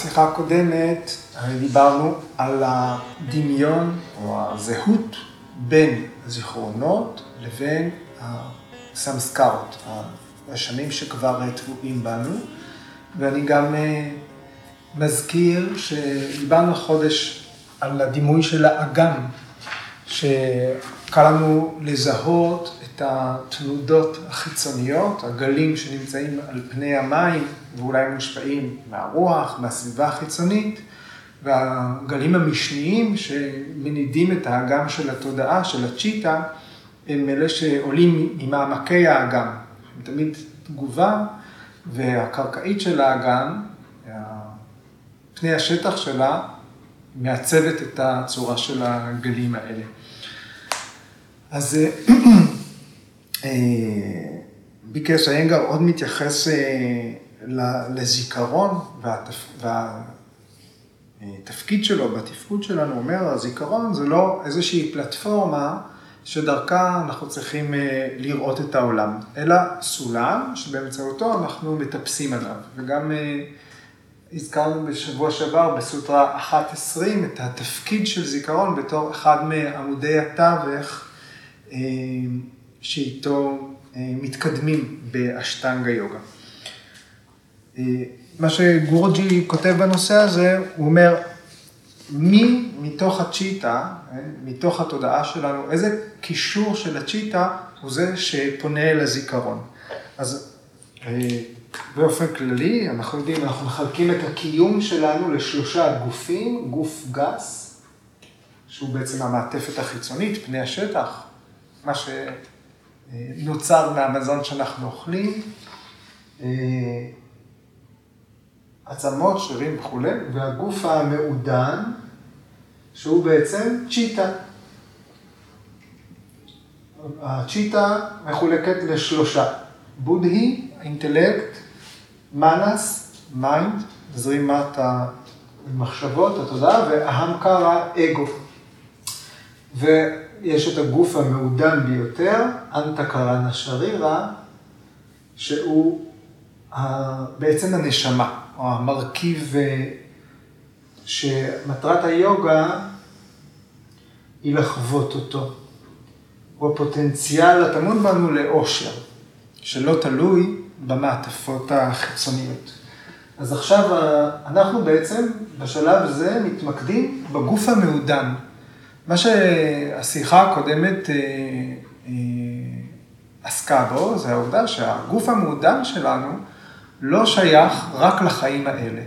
בשיחה הקודמת דיברנו על הדמיון או הזהות בין הזיכרונות לבין הסמסקרות, השנים שכבר טבועים בנו, ואני גם מזכיר שדיברנו חודש על הדימוי של האגם, שקל לנו לזהות את התנודות החיצוניות, הגלים שנמצאים על פני המים ואולי מושפעים מהרוח, מהסביבה החיצונית, והגלים המשניים שמנידים את האגם של התודעה, של הצ'יטה, הם אלה שעולים ממעמקי האגם, הם תמיד תגובה, והקרקעית של האגם, פני השטח שלה, מעצבת את הצורה של הגלים האלה. אז ביקש איינגר עוד מתייחס לזיכרון והתפקיד שלו בתפקוד שלנו, אומר, הזיכרון זה לא איזושהי פלטפורמה שדרכה אנחנו צריכים לראות את העולם, אלא סולם שבאמצעותו אנחנו מטפסים עליו, וגם הזכרנו בשבוע שעבר בסוטרה 1.20 את התפקיד של זיכרון בתור אחד מעמודי התווך שאיתו מתקדמים באשטנגה יוגה. מה שגורג'י כותב בנושא הזה, הוא אומר, מי מתוך הצ'יטה, מתוך התודעה שלנו, איזה קישור של הצ'יטה הוא זה שפונה אל הזיכרון. אז באופן כללי, אנחנו יודעים, אנחנו מחלקים את הקיום שלנו לשלושה גופים, גוף גס, שהוא בעצם המעטפת החיצונית, פני השטח, מה שנוצר מהמזון שאנחנו אוכלים, עצמות, שרירים וכולי, והגוף המעודן, שהוא בעצם צ'יטה. הצ'יטה מחולקת לשלושה, בודהי, intellect, מנס, mind, זרימת המחשבות, התודעה, וההמקרה, אגו. ויש את הגוף המעודן ביותר, אנטקרנה שרירה, שהוא בעצם הנשמה, או המרכיב שמטרת היוגה היא לחוות אותו. הוא הפוטנציאל הטמון בנו לאושר, שלא תלוי במעטפות החיצוניות. אז עכשיו אנחנו בעצם בשלב הזה מתמקדים בגוף המעודן. מה שהשיחה הקודמת עסקה בו, זה העובדה שהגוף המעודן שלנו לא שייך רק לחיים האלה.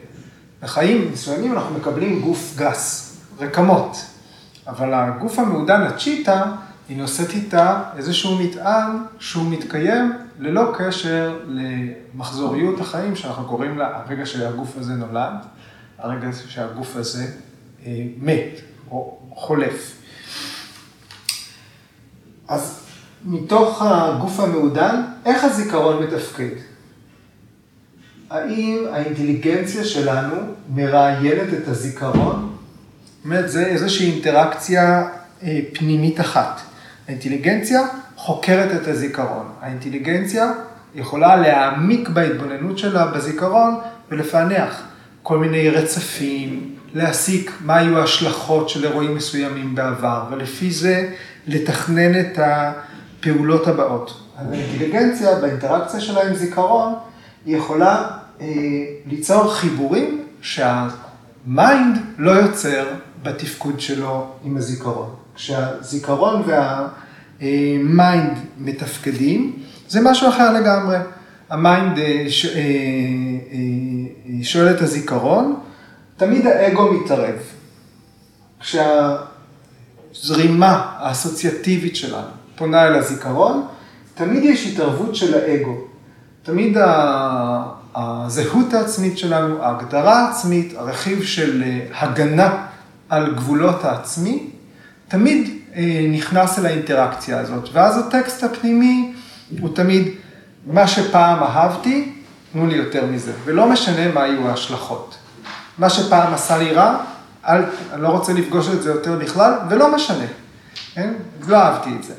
בחיים מסוימים אנחנו מקבלים גוף גס, רקמות, אבל הגוף המעודן, הצ'יטה, היא נושאת איתה איזשהו מטען שהוא מתקיים ללא קשר למחזוריות החיים שאנחנו קוראים לה הרגע שהגוף הזה נולד, הרגע שהגוף הזה מת או חולף. אז מתוך הגוף המעודן, איך הזיכרון מתפקד? האם האינטליגנציה שלנו מראיינת את הזיכרון? זאת אומרת, זה איזושהי אינטראקציה פנימית אחת. האינטליגנציה חוקרת את הזיכרון. האינטליגנציה יכולה להעמיק בהתבוננות שלה בזיכרון ולפענח כל מיני רצפים, להסיק מה היו ההשלכות של אירועים מסוימים בעבר, ולפי זה לתכנן את הפעולות הבאות. האינטליגנציה, באינטראקציה שלה עם זיכרון, היא יכולה אה, ליצור חיבורים שה mind לא יוצר בתפקוד שלו עם הזיכרון. כשהזיכרון וה mind מתפקדים, זה משהו אחר לגמרי. ה mind שואל את הזיכרון, תמיד האגו מתערב. כשהזרימה האסוציאטיבית שלנו פונה אל הזיכרון, תמיד יש התערבות של האגו. תמיד הזהות העצמית שלנו, ההגדרה העצמית, הרכיב של הגנה על גבולות העצמי, תמיד נכנס אל האינטראקציה הזאת. ואז הטקסט הפנימי הוא תמיד, מה שפעם אהבתי, תנו לי יותר מזה. ולא משנה מה היו ההשלכות. מה שפעם עשה לי רע, אל, אני לא רוצה לפגוש את זה יותר בכלל, ולא משנה. כן? לא אהבתי את זה.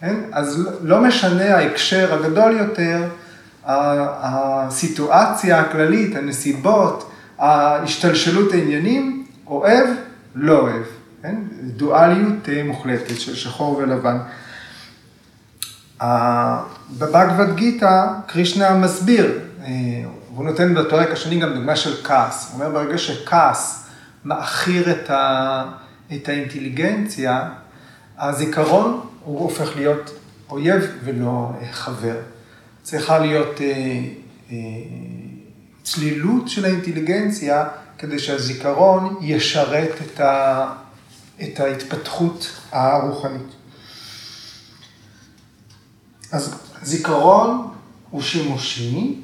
כן? אז לא משנה ההקשר הגדול יותר, הסיטואציה הכללית, הנסיבות, ההשתלשלות העניינים, אוהב, לא אוהב, כן? דואליות מוחלטת של שחור ולבן. בבגבד גיתא, קרישנה מסביר, הוא נותן בפרק השני גם דוגמה של כעס. הוא אומר, ברגע שכעס מעכיר את, ה, את האינטליגנציה, הזיכרון הוא הופך להיות אויב ולא חבר. צריכה להיות אה, אה, צלילות של האינטליגנציה כדי שהזיכרון ישרת את, ה, את ההתפתחות הרוחנית. אז זיכרון הוא שימושי,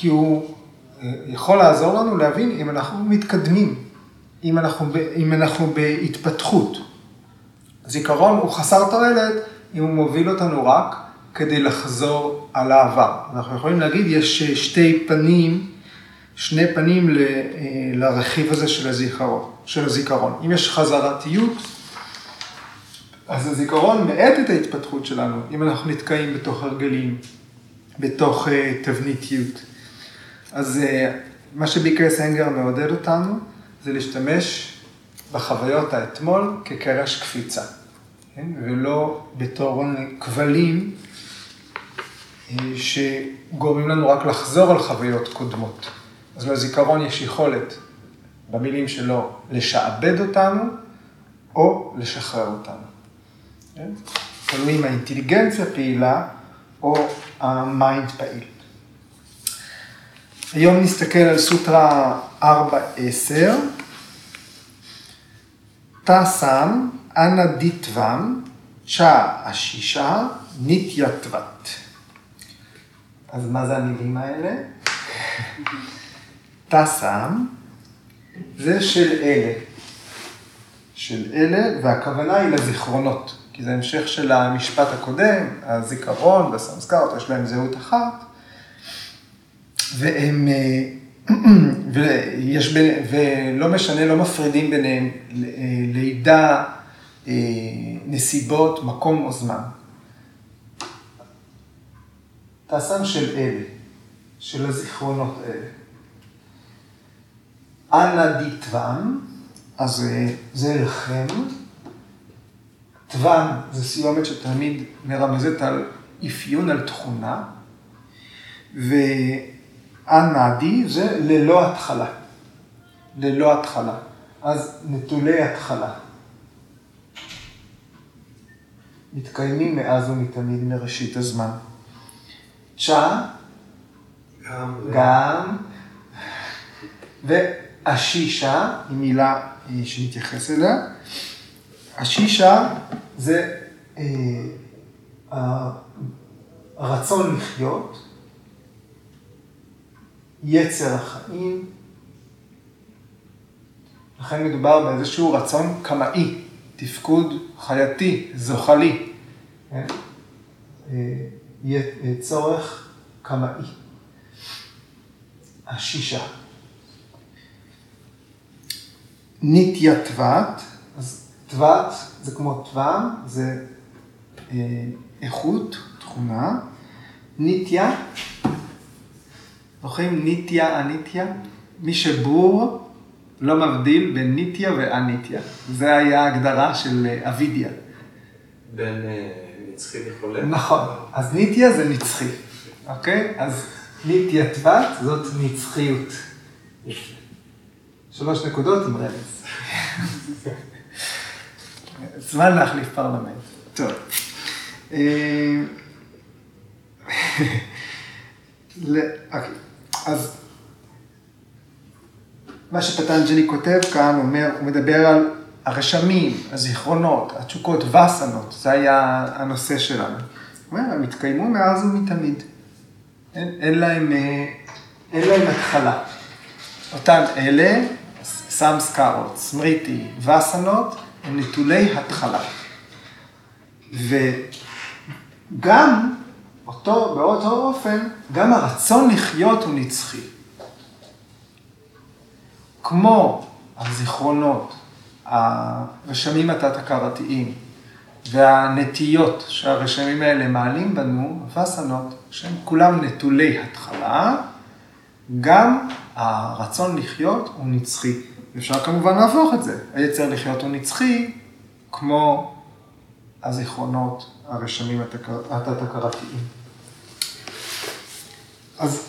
כי הוא אה, יכול לעזור לנו להבין אם אנחנו מתקדמים, אם אנחנו, אם אנחנו בהתפתחות. זיכרון הוא חסר תועלת אם הוא מוביל אותנו רק כדי לחזור על העבר. אנחנו יכולים להגיד, יש שתי פנים, שני פנים ל, אה, לרכיב הזה של הזיכרון, של הזיכרון. אם יש חזרתיות, אז הזיכרון מאט את ההתפתחות שלנו, אם אנחנו נתקעים בתוך הרגלים, בתוך תבניתיות. אז uh, מה שביקר סנגר מעודד אותנו, זה להשתמש בחוויות האתמול כקרש קפיצה, כן? ולא בתור כבלים uh, שגורמים לנו רק לחזור על חוויות קודמות. אז לזיכרון יש יכולת, במילים שלו, לשעבד אותנו או לשחרר אותנו. כן? אם האינטליגנציה פעילה או המיינד פעיל. היום נסתכל על סוטרה 4.10. תסם אנא דיטבם צ'ה השישה ניטייטבת. אז מה זה המילים האלה? תסם זה של אלה. של אלה, והכוונה היא לזיכרונות. כי זה המשך של המשפט הקודם, הזיכרון והסמסקרות, יש להם זהות אחת, והם, אה, ויש, ולא משנה, לא מפרידים ביניהם לידה, אה, נסיבות, מקום או זמן. תעשם של אלה, של הזיכרונות האלה. אנא דיטבן, אז אה, זה לכם. טוון זה סיומת שתמיד מרמזת על אפיון, על תכונה, ואנדי זה ללא התחלה. ללא התחלה. אז נטולי התחלה. מתקיימים מאז ומתמיד מראשית הזמן. צ'ה, גם, גם, ואשישה, היא מילה שנתייחס אליה. השישה זה אה, הרצון לחיות, יצר החיים, לכן מדובר באיזשהו רצון קמאי, תפקוד חייתי, זוחלי, כן? אה, צורך קמאי. השישה. ניטייתבת, אז תבת זה כמו תבם, זה אה, איכות, תכונה. ניטיה, זוכרים ניטיה, אניטיה? מי שבור לא מבדיל בין ניטיה ואניטיה. זה היה ההגדרה של אה, אבידיה. בין אה, נצחי לחולה. נכון, אז ניטיה זה נצחי, אוקיי? אז ניטיה תבת זאת נצחיות. שלוש נקודות עם רמז. זמן להחליף פרלמנט. טוב. אה, אוקיי, אז מה שפטנג'לי כותב כאן, אומר, הוא מדבר על הרשמים, הזיכרונות, התשוקות, וסנות, זה היה הנושא שלנו. הוא אומר, הם התקיימו מאז ומתמיד. אין, אין, להם, אה, אין להם התחלה. אותן אלה, סמסקרות, סמריטי, וסנות, הם נטולי התחלה. וגם, אותו, באותו אופן, גם הרצון לחיות הוא נצחי. כמו הזיכרונות, הרשמים התת-הכרתיים והנטיות שהרשמים האלה מעלים בנו, וסנות, שהם כולם נטולי התחלה, גם הרצון לחיות הוא נצחי. אפשר כמובן להפוך את זה. היצר לחיות הוא נצחי, כמו הזיכרונות הרשמים התת-הכרתיים. אז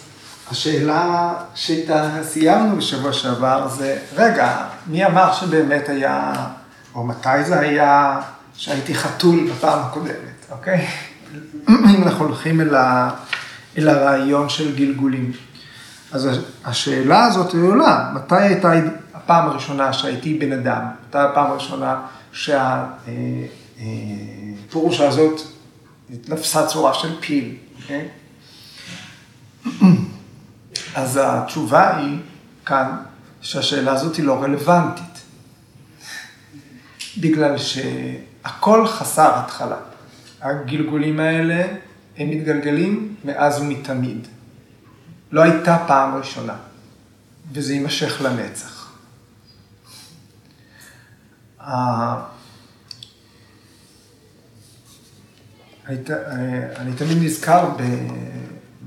השאלה שאיתה סיימנו בשבוע שעבר זה, רגע, מי אמר שבאמת היה, או מתי זה היה, שהייתי חתול בפעם הקודמת, אוקיי? אם אנחנו הולכים אל, ה, אל הרעיון של גלגולים. אז השאלה הזאת היא עולה, מתי הייתה הפעם הראשונה שהייתי בן אדם? מתי הפעם הראשונה שהפרושה הזאת תפסה צורה של פיל, אוקיי? אז התשובה היא כאן שהשאלה הזאת היא לא רלוונטית, בגלל שהכל חסר התחלה. הגלגולים האלה הם מתגלגלים מאז ומתמיד. לא הייתה פעם ראשונה, וזה יימשך לנצח. אני תמיד נזכר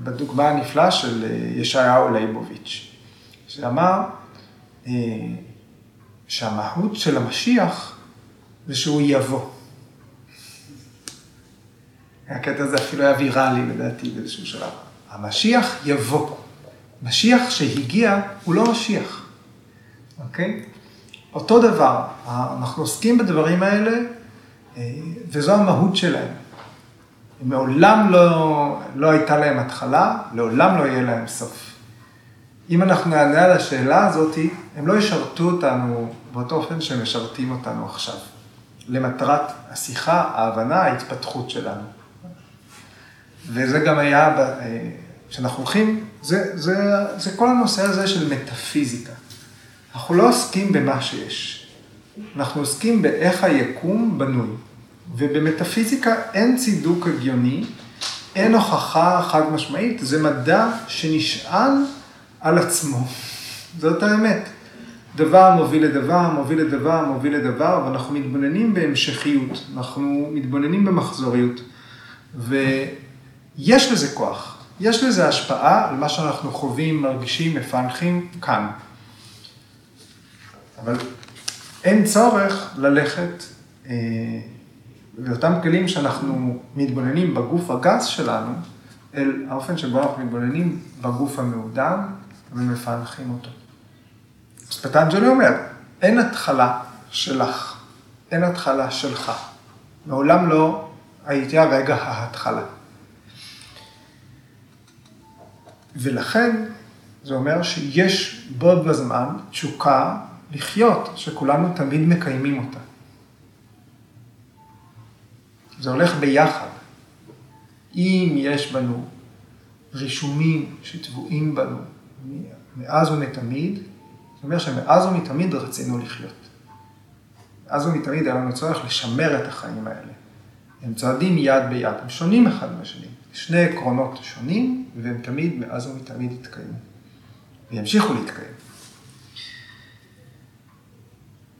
בדוגמה הנפלאה של ישעיהו ליבוביץ', שאמר שהמהות של המשיח זה שהוא יבוא. הקטע הזה אפילו היה ויראלי לדעתי באיזשהו שלב. המשיח יבוא. משיח שהגיע הוא לא משיח, אוקיי? אותו דבר, אנחנו עוסקים בדברים האלה, וזו המהות שלהם. מעולם לא, לא הייתה להם התחלה, לעולם לא יהיה להם סוף. אם אנחנו נענה על השאלה הזאת, הם לא ישרתו אותנו באותו אופן שהם משרתים אותנו עכשיו, למטרת השיחה, ההבנה, ההתפתחות שלנו. וזה גם היה, כשאנחנו הולכים, זה, זה, זה כל הנושא הזה של מטאפיזיקה. אנחנו לא עוסקים במה שיש, אנחנו עוסקים באיך היקום בנוי. ובמטאפיזיקה אין צידוק הגיוני, אין הוכחה חד משמעית, זה מדע שנשען על עצמו. זאת האמת. דבר מוביל לדבר, מוביל לדבר, מוביל לדבר, ואנחנו מתבוננים בהמשכיות, אנחנו מתבוננים במחזוריות. ויש לזה כוח, יש לזה השפעה על מה שאנחנו חווים, מרגישים, מפענחים כאן. אבל אין צורך ללכת אה, ואותם כלים שאנחנו מתבוננים בגוף הגס שלנו, אל האופן שבו אנחנו מתבוננים בגוף המעודן ומפענחים אותו. אז פטנג'לי אומר, אין התחלה שלך, אין התחלה שלך. מעולם לא הייתי הרגע ההתחלה. ולכן זה אומר שיש בו בזמן תשוקה לחיות, שכולנו תמיד מקיימים אותה. זה הולך ביחד. אם יש בנו רישומים שטבועים בנו מאז ומתמיד, זאת אומרת שמאז ומתמיד רצינו לחיות. מאז ומתמיד היה לנו צורך לשמר את החיים האלה. הם צועדים יד ביד, הם שונים אחד מהשני. שני עקרונות שונים, והם תמיד, מאז ומתמיד יתקיימו. וימשיכו להתקיים.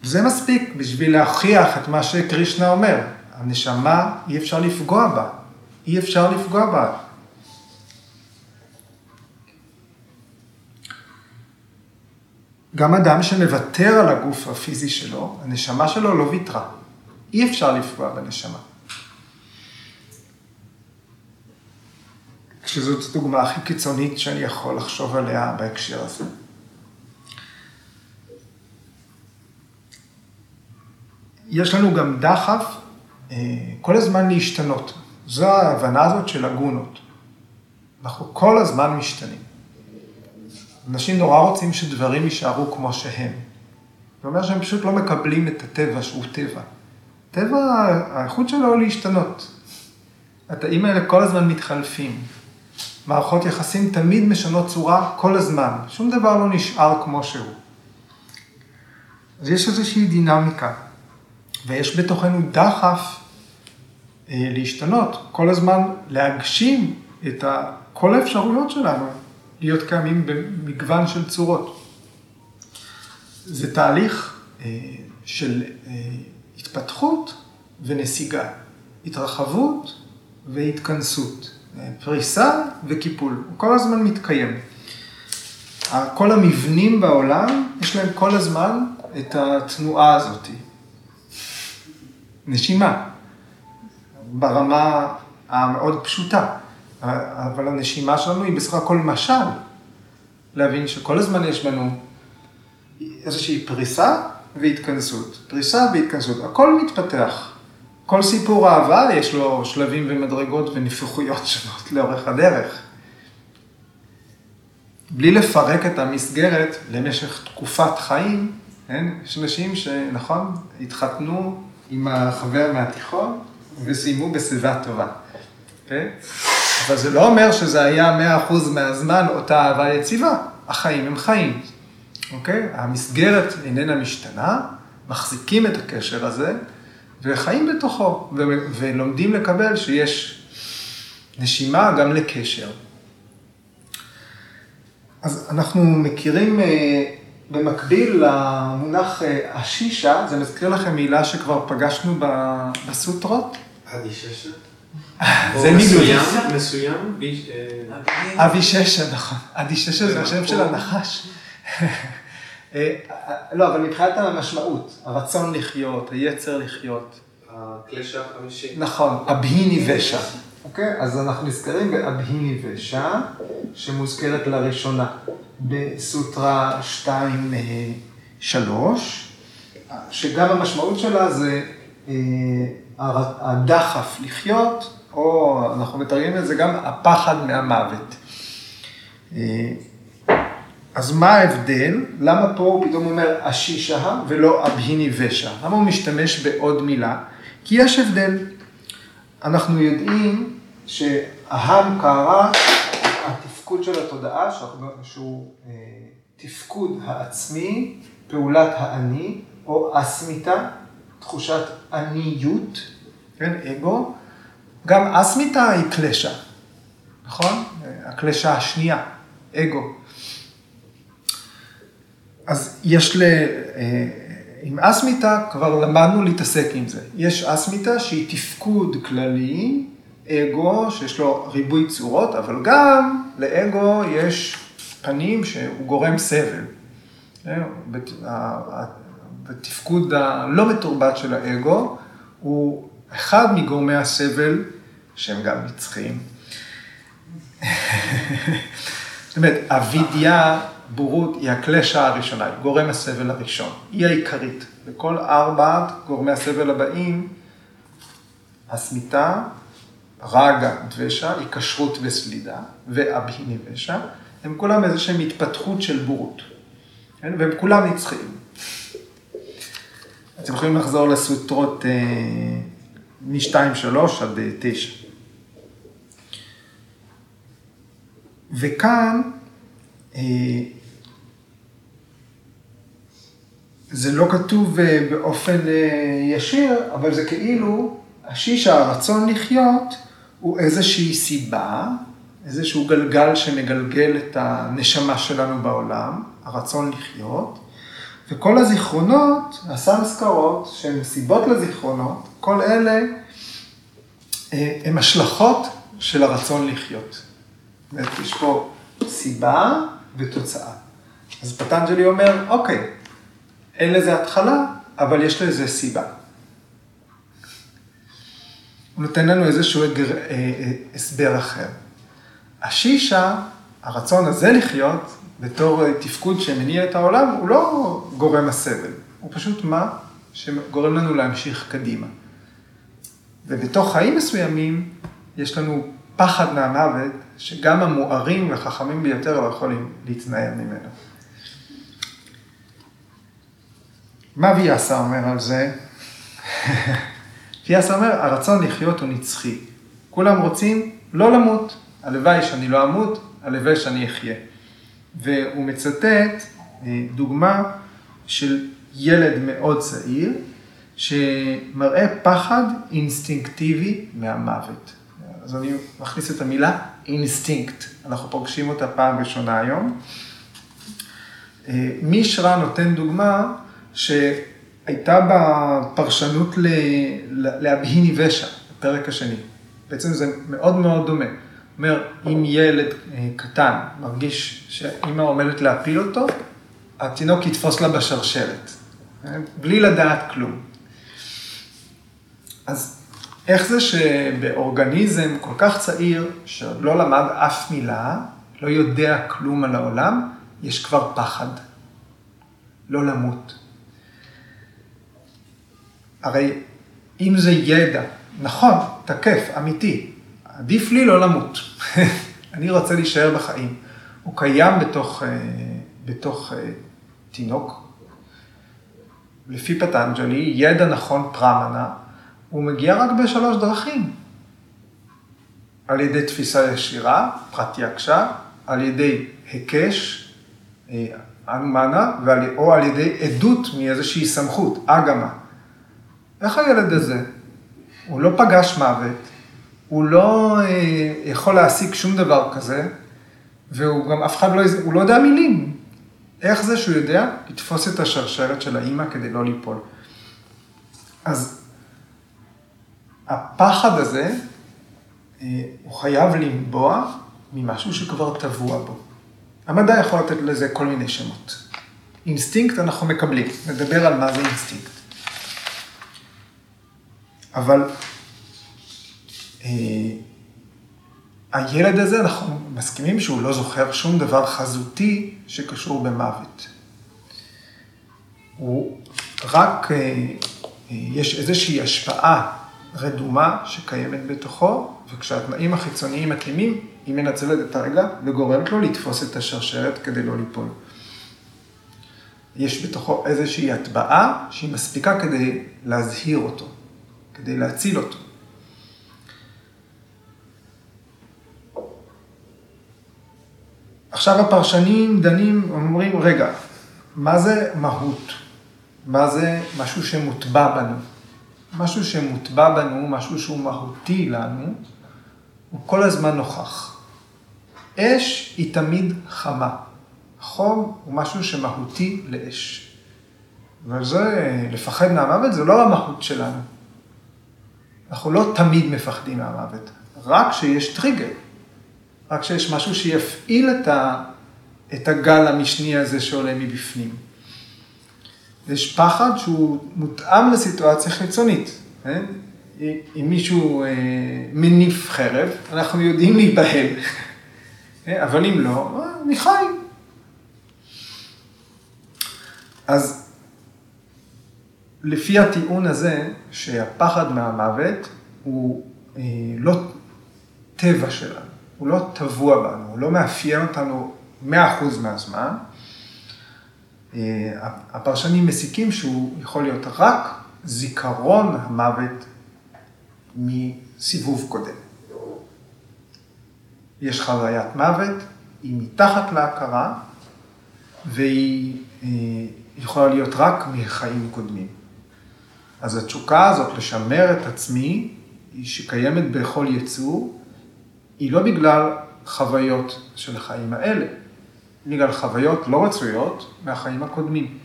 זה מספיק בשביל להוכיח את מה שקרישנה אומר. הנשמה, אי אפשר לפגוע בה. אי אפשר לפגוע בה. גם אדם שמוותר על הגוף הפיזי שלו, הנשמה שלו לא ויתרה. אי אפשר לפגוע בנשמה. שזאת הדוגמה הכי קיצונית שאני יכול לחשוב עליה בהקשר הזה. יש לנו גם דחף כל הזמן להשתנות. זו ההבנה הזאת של הגונות. אנחנו כל הזמן משתנים. אנשים נורא רוצים שדברים יישארו כמו שהם. זה אומר שהם פשוט לא מקבלים את הטבע שהוא טבע. טבע, האיכות שלו להשתנות. התאים האלה כל הזמן מתחלפים. מערכות יחסים תמיד משנות צורה כל הזמן. שום דבר לא נשאר כמו שהוא. אז יש איזושהי דינמיקה. ויש בתוכנו דחף אה, להשתנות, כל הזמן להגשים את כל האפשרויות שלנו להיות קיימים במגוון של צורות. זה תהליך אה, של אה, התפתחות ונסיגה, התרחבות והתכנסות, פריסה וקיפול, הוא כל הזמן מתקיים. כל המבנים בעולם, יש להם כל הזמן את התנועה הזאת. נשימה, ברמה המאוד פשוטה, אבל הנשימה שלנו היא בסך הכל משל, להבין שכל הזמן יש לנו איזושהי פריסה והתכנסות, פריסה והתכנסות, הכל מתפתח. כל סיפור אהבה יש לו שלבים ומדרגות ונפחויות שונות לאורך הדרך. בלי לפרק את המסגרת למשך תקופת חיים, כן? יש אנשים שנכון, התחתנו עם החבר מהתיכון וסיימו בשיבה טובה. כן? אבל זה לא אומר שזה היה 100% מהזמן אותה אהבה יציבה, החיים הם חיים. אוקיי? Okay? המסגרת איננה משתנה, מחזיקים את הקשר הזה וחיים בתוכו, ולומדים לקבל שיש נשימה גם לקשר. אז אנחנו מכירים אה, במקביל למונח אה, השישה, זה מזכיר לכם מילה שכבר פגשנו בסוטרות? אדיששה? זה מילולי. מסוים? אביששה, נכון. אדיששה זה השם של הנחש. אה, לא, אבל מבחינת המשמעות, הרצון לחיות, היצר לחיות. הקלשה החמישי. נכון, אבהיני ושע. אוקיי? אז אנחנו נזכרים באבהיני ושע, שמוזכרת לראשונה בסוטרה 2-3, שגם המשמעות שלה זה אה, הדחף לחיות, או אנחנו מתרגמים את זה גם הפחד מהמוות. אה, אז מה ההבדל? למה פה הוא פתאום אומר אשישה ולא אבהיני ושע? למה הוא משתמש בעוד מילה? כי יש הבדל. אנחנו יודעים שההם קערה, התפקוד של התודעה, שהוא אה, תפקוד העצמי, פעולת האני, או אסמיתה, תחושת עניות, כן, אגו, גם אסמיתה היא קלשה, נכון? הקלשה השנייה, אגו. אז יש ל... אה, עם אסמיתה כבר למדנו להתעסק עם זה. יש אסמיתה שהיא תפקוד כללי, אגו שיש לו ריבוי צורות, אבל גם לאגו יש פנים שהוא גורם סבל. אה, בתפקוד הלא מתורבת של האגו, הוא אחד מגורמי הסבל שהם גם נצחיים. זאת אומרת, אבידיה בורות היא הקלשה הראשונה, היא גורם הסבל הראשון, היא העיקרית. וכל ארבעת גורמי הסבל הבאים, הסמיתה, רגה, דבשה, היקשרות וסלידה, ואבהיני ושע, הם כולם איזושהי התפתחות של בורות. כן? והם כולם נצחיים. אתם יכולים לחזור לסוטרות אה, מ-2-3 עד 9. אה, וכאן, אה, זה לא כתוב באופן ישיר, אבל זה כאילו, השישה, הרצון לחיות, הוא איזושהי סיבה, איזשהו גלגל שמגלגל את הנשמה שלנו בעולם, הרצון לחיות, וכל הזיכרונות, הסמסקרות, שהן סיבות לזיכרונות, כל אלה הן השלכות של הרצון לחיות. יש פה סיבה ותוצאה. אז פטנג'לי אומר, אוקיי, אין לזה התחלה, אבל יש לזה סיבה. הוא נותן לנו איזשהו אה, אה, הסבר אחר. השישה, הרצון הזה לחיות, בתור תפקוד שמניע את העולם, הוא לא גורם הסבל, הוא פשוט מה שגורם לנו להמשיך קדימה. ובתוך חיים מסוימים, יש לנו פחד מהמוות, שגם המוארים והחכמים ביותר לא יכולים להתנער ממנו. מה ויאסה אומר על זה? ויאסה אומר, הרצון לחיות הוא נצחי. כולם רוצים לא למות. הלוואי שאני לא אמות, הלוואי שאני אחיה. והוא מצטט אה, דוגמה של ילד מאוד צעיר, שמראה פחד אינסטינקטיבי מהמוות. אז אני מכניס את המילה אינסטינקט, אנחנו פוגשים אותה פעם ראשונה היום. אה, מישרה נותן דוגמה שהייתה בה פרשנות לאבהיניוושה, בפרק השני. בעצם זה מאוד מאוד דומה. אומר, אם ילד אה, קטן מרגיש שאימא עומדת להפיל אותו, התינוק יתפוס לה בשרשרת, אה, בלי לדעת כלום. אז איך זה שבאורגניזם כל כך צעיר, שעוד לא למד אף מילה, לא יודע כלום על העולם, יש כבר פחד. לא למות. הרי אם זה ידע, נכון, תקף, אמיתי, עדיף לי לא למות. אני רוצה להישאר בחיים. הוא קיים בתוך, אה, בתוך אה, תינוק. לפי פטנג'לי, ידע נכון פרמנה, הוא מגיע רק בשלוש דרכים. על ידי תפיסה ישירה, פרטיאקשה, על ידי היקש, אה, אנומנה, או על ידי עדות מאיזושהי סמכות, אגמה. איך הילד הזה? הוא לא פגש מוות, הוא לא אה, יכול להשיג שום דבר כזה, והוא גם אף אחד לא, הוא לא יודע מילים. איך זה שהוא יודע לתפוס את השרשרת של האימא כדי לא ליפול? אז הפחד הזה, אה, הוא חייב לנבוע ממשהו שכבר טבוע בו. המדע יכול לתת לזה כל מיני שמות. אינסטינקט אנחנו מקבלים, נדבר על מה זה אינסטינקט. אבל אה, הילד הזה, אנחנו מסכימים שהוא לא זוכר שום דבר חזותי שקשור במוות. הוא רק, אה, אה, יש איזושהי השפעה רדומה שקיימת בתוכו, וכשהתנאים החיצוניים מתאימים, היא מנצלת את הרגע וגורמת לו לתפוס את השרשרת כדי לא ליפול. יש בתוכו איזושהי הטבעה שהיא מספיקה כדי להזהיר אותו, כדי להציל אותו. עכשיו הפרשנים דנים, אומרים, רגע, מה זה מהות? מה זה משהו שמוטבע בנו? משהו שמוטבע בנו, משהו שהוא מהותי לנו, הוא כל הזמן נוכח. אש היא תמיד חמה. חום הוא משהו שמהותי לאש. וזה, לפחד מהמוות זה לא המהות שלנו. אנחנו לא תמיד מפחדים מהמוות, רק כשיש טריגר. רק כשיש משהו שיפעיל את, ה, את הגל המשני הזה שעולה מבפנים. יש פחד שהוא מותאם לסיטואציה חיצונית. כן? אם מישהו אה, מניף חרב, אנחנו יודעים להיבהל. כן? אבל אם לא, אה, אני חי. אז לפי הטיעון הזה, שהפחד מהמוות הוא אה, לא טבע שלנו, הוא לא טבוע בנו, הוא לא מאפיין אותנו 100% מהזמן, אה, הפרשנים מסיקים שהוא יכול להיות רק זיכרון המוות מסיבוב קודם. יש חוויית מוות, היא מתחת להכרה, והיא אה, יכולה להיות רק מחיים קודמים. אז התשוקה הזאת לשמר את עצמי, שקיימת בכל יצור, היא לא בגלל חוויות של החיים האלה, בגלל חוויות לא רצויות מהחיים הקודמים.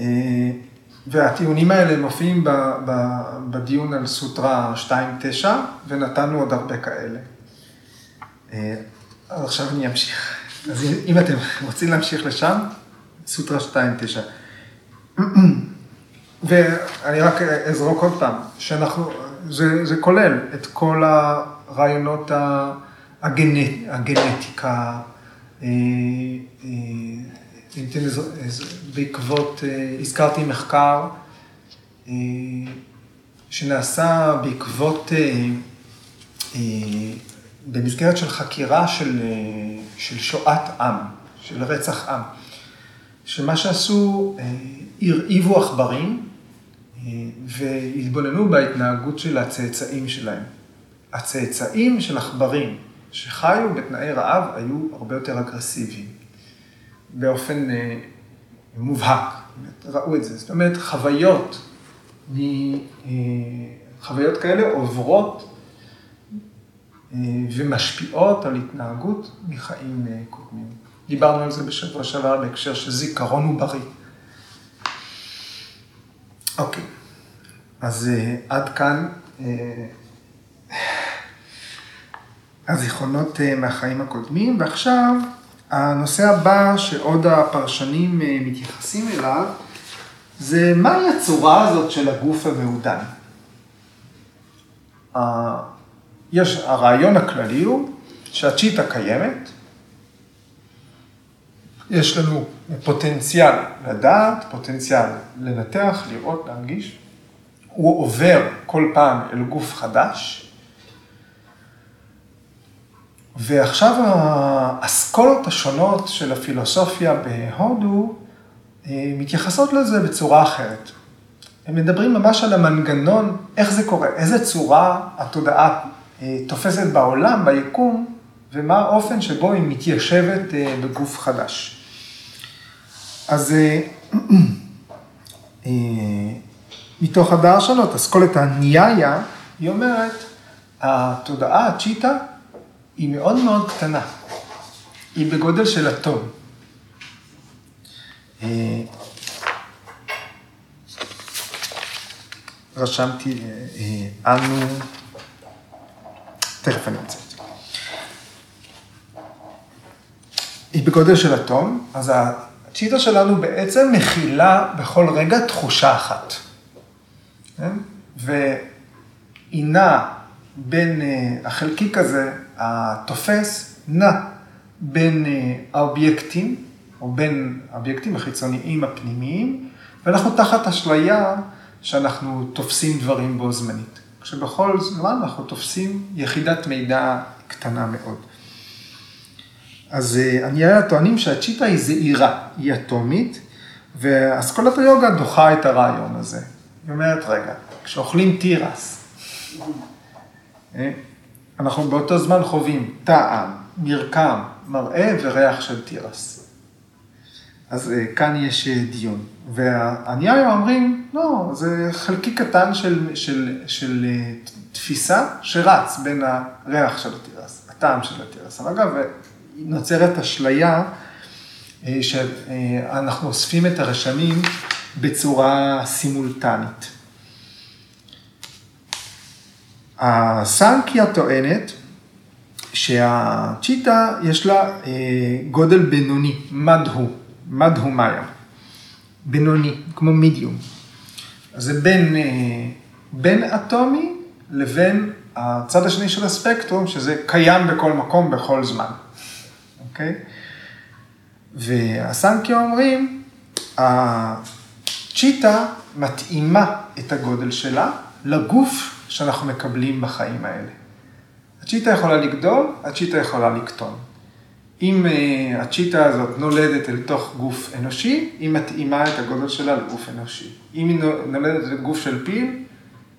אה, והטיעונים האלה מופיעים בדיון על סוטרה 2.9, ונתנו עוד הרבה כאלה. אה, אז עכשיו אני אמשיך. אז אם אתם רוצים להמשיך לשם, סוטרה 2.9. ואני רק אזרוק עוד פעם, שאנחנו, זה, זה כולל את כל הרעיונות הגנט, הגנטיקה, אה, אה, בעקבות, אה, הזכרתי מחקר שנעשה בעקבות, במסגרת של חקירה של, של שואת עם, של רצח עם, שמה שעשו, הרעיבו עכברים והתבוננו בהתנהגות של הצאצאים שלהם. הצאצאים של עכברים שחיו בתנאי רעב היו הרבה יותר אגרסיביים, באופן אה, מובהק, ראו את זה. זאת אומרת, חוויות, אה, חוויות כאלה עוברות אה, ומשפיעות על התנהגות מחיים אה, קודמים. דיברנו על זה בשבוע שעבר בהקשר שזיכרון הוא בריא. אוקיי, אז אה, עד כאן. אה, הזיכרונות אה, מהחיים הקודמים, ועכשיו הנושא הבא שעוד הפרשנים אה, מתייחסים אליו, זה מהי הצורה הזאת של הגוף המעודן. יש, הרעיון הכללי הוא שהצ'יטה קיימת, יש לנו פוטנציאל לדעת, פוטנציאל לנתח, לראות, להנגיש. הוא עובר כל פעם אל גוף חדש, ועכשיו האסכולות השונות של הפילוסופיה בהודו אה, מתייחסות לזה בצורה אחרת. הם מדברים ממש על המנגנון, איך זה קורה, איזה צורה התודעה אה, תופסת בעולם, ביקום, ומה האופן שבו היא מתיישבת אה, בגוף חדש. אז מתוך הדעה שונות, אסכולת הניאיה, היא אומרת, התודעה, הצ'יטה, היא מאוד מאוד קטנה. היא בגודל של אטום. אה, רשמתי, אה, אה, אנו, תכף אני אמצא את זה. היא בגודל של אטום, אז הצ'יטה שלנו בעצם מכילה בכל רגע תחושה אחת. כן? והיא נעה בין החלקיק הזה התופס נע בין אה, האובייקטים, או בין האובייקטים החיצוניים הפנימיים, ואנחנו תחת אשליה שאנחנו תופסים דברים בו זמנית. כשבכל זמן אנחנו תופסים יחידת מידע קטנה מאוד. אז אה, אני היה טוענים שהצ'יטה היא זעירה, היא אטומית, ואסכולת היוגה דוחה את הרעיון הזה. היא אומרת, רגע, כשאוכלים תירס, אה, אנחנו באותו זמן חווים טעם, מרקם, מראה וריח של תירס. אז אה, כאן יש דיון. והניאיו אומרים, לא, זה חלקי קטן של, של, של תפיסה שרץ בין הריח של התירס, הטעם של התירס. אגב, נוצרת אשליה שאנחנו אוספים את הרשמים בצורה סימולטנית. הסנקיה טוענת שהצ'יטה יש לה אה, גודל בינוני, מדהו, מדהו מאיה, בינוני, כמו מידיום. זה בין, אה, בין אטומי לבין הצד השני של הספקטרום, שזה קיים בכל מקום, בכל זמן, אוקיי? והסנקיה אומרים, הצ'יטה מתאימה את הגודל שלה לגוף שאנחנו מקבלים בחיים האלה. הצ'יטה יכולה לגדול, הצ'יטה יכולה לקטון. אם הצ'יטה הזאת נולדת אל תוך גוף אנושי, היא מתאימה את הגודל שלה לגוף אנושי. אם היא נולדת לגוף של פיל,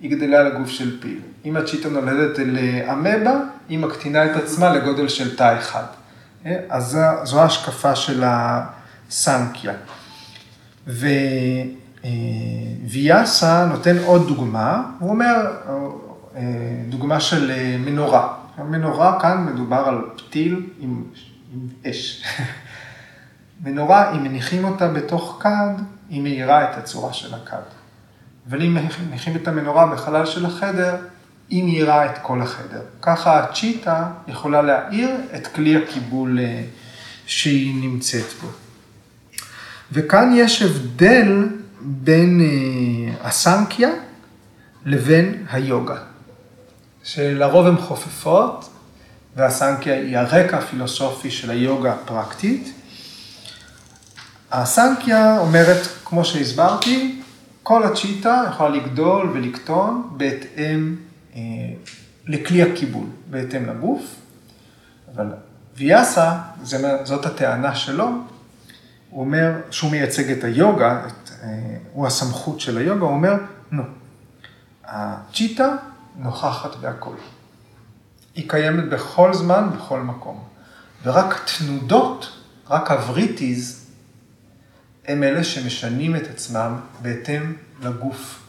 היא גדלה לגוף של פיל. אם הצ'יטה נולדת אל אה, אמבה, היא מקטינה את עצמה לגודל של תא אחד. אה, אז זו ההשקפה של הסנקיה. ו... אה, נותן עוד דוגמה, הוא אומר, אה, דוגמה של מנורה. המנורה כאן מדובר על פתיל עם, עם אש. מנורה, אם מניחים אותה בתוך כד, היא מאירה את הצורה של הכד. אבל אם מניחים את המנורה בחלל של החדר, היא מאירה את כל החדר. ככה הצ'יטה יכולה להאיר את כלי הקיבול שהיא נמצאת בו. וכאן יש הבדל בין אה, הסנקיה לבין היוגה, שלרוב הן חופפות, והסנקיה היא הרקע הפילוסופי של היוגה הפרקטית. הסנקיה אומרת, כמו שהסברתי, כל הצ'יטה יכולה לגדול ולקטון בהתאם אה, לכלי הקיבול, בהתאם לגוף, אבל ויאסה, זאת הטענה שלו, הוא אומר שהוא מייצג את היוגה, את אה, הוא הסמכות של היוגה, הוא אומר, נו, הצ'יטה נוכחת בהכל. היא קיימת בכל זמן, בכל מקום. ורק תנודות, רק הבריטיז, הם אלה שמשנים את עצמם בהתאם לגוף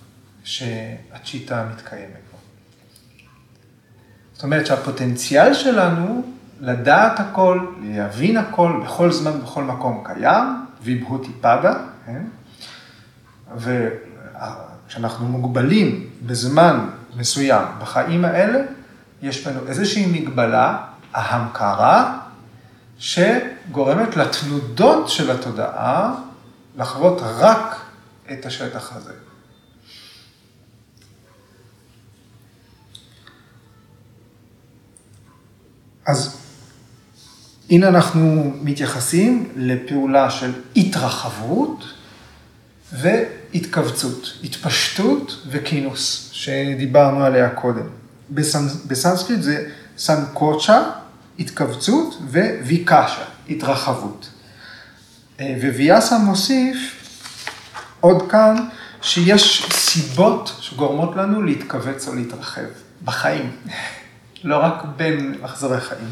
שהצ'יטה מתקיימת. זאת אומרת שהפוטנציאל שלנו לדעת הכל, להבין הכל, בכל זמן, בכל מקום קיים, ויבהותי פדה, כן? וכשאנחנו מוגבלים בזמן מסוים בחיים האלה, יש לנו איזושהי מגבלה ההמקרה, שגורמת לתנודות של התודעה לחוות רק את השטח הזה. אז הנה אנחנו מתייחסים לפעולה של התרחבות והתכווצות, התפשטות וכינוס, שדיברנו עליה קודם. בסנסקריט זה סנקוצ'ה, התכווצות, וויקשה, התרחבות. וויאסה מוסיף עוד כאן, שיש סיבות שגורמות לנו להתכווץ או להתרחב בחיים, לא רק בין מחזורי חיים.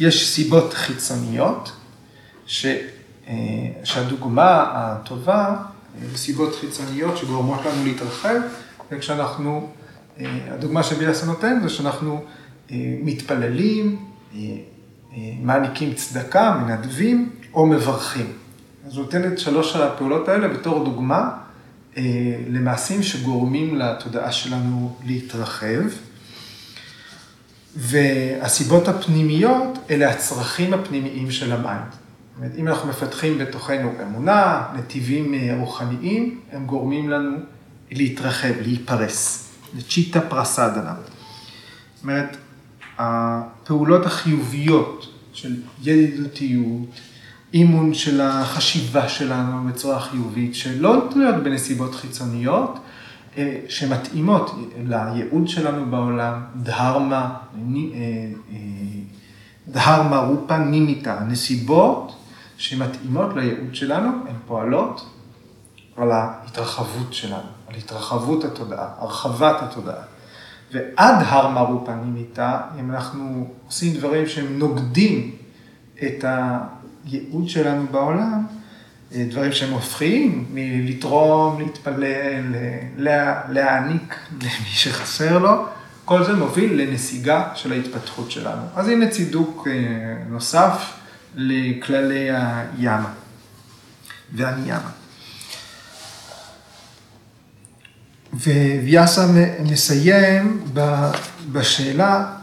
יש סיבות חיצוניות, ש, אה, שהדוגמה הטובה, אה, סיבות חיצוניות שגורמות לנו להתרחב, וכשאנחנו, אה, הדוגמה שויאסה נותן זה שאנחנו מתפללים, מעניקים צדקה, מנדבים או מברכים. אז הוא נותן את שלוש הפעולות האלה בתור דוגמה למעשים שגורמים לתודעה שלנו להתרחב. והסיבות הפנימיות אלה הצרכים הפנימיים של ה mind. זאת אומרת, אם אנחנו מפתחים בתוכנו אמונה, נתיבים אה, רוחניים, הם גורמים לנו להתרחב, להיפרס. צ'יטה פרסדנה. זאת אומרת, הפעולות החיוביות של ידידותיות, אימון של החשיבה שלנו בצורה חיובית, שלא תלויות בנסיבות חיצוניות, שמתאימות לייעוד שלנו בעולם, דהרמה, אה, אה, דהרמה רופה נימיתה, נסיבות שמתאימות לייעוד שלנו, הן פועלות על ההתרחבות שלנו, על התרחבות התודעה, הרחבת התודעה. ועד הרמה רופה נימיתה, אם אנחנו עושים דברים שהם נוגדים את הייעוד שלנו בעולם, דברים שהם הופכים מלתרום, להתפלל, לה, להעניק למי שחסר לו, כל זה מוביל לנסיגה של ההתפתחות שלנו. אז הנה צידוק אה, נוסף לכללי הימה והניימה. וויאסה מסיים בשאלה,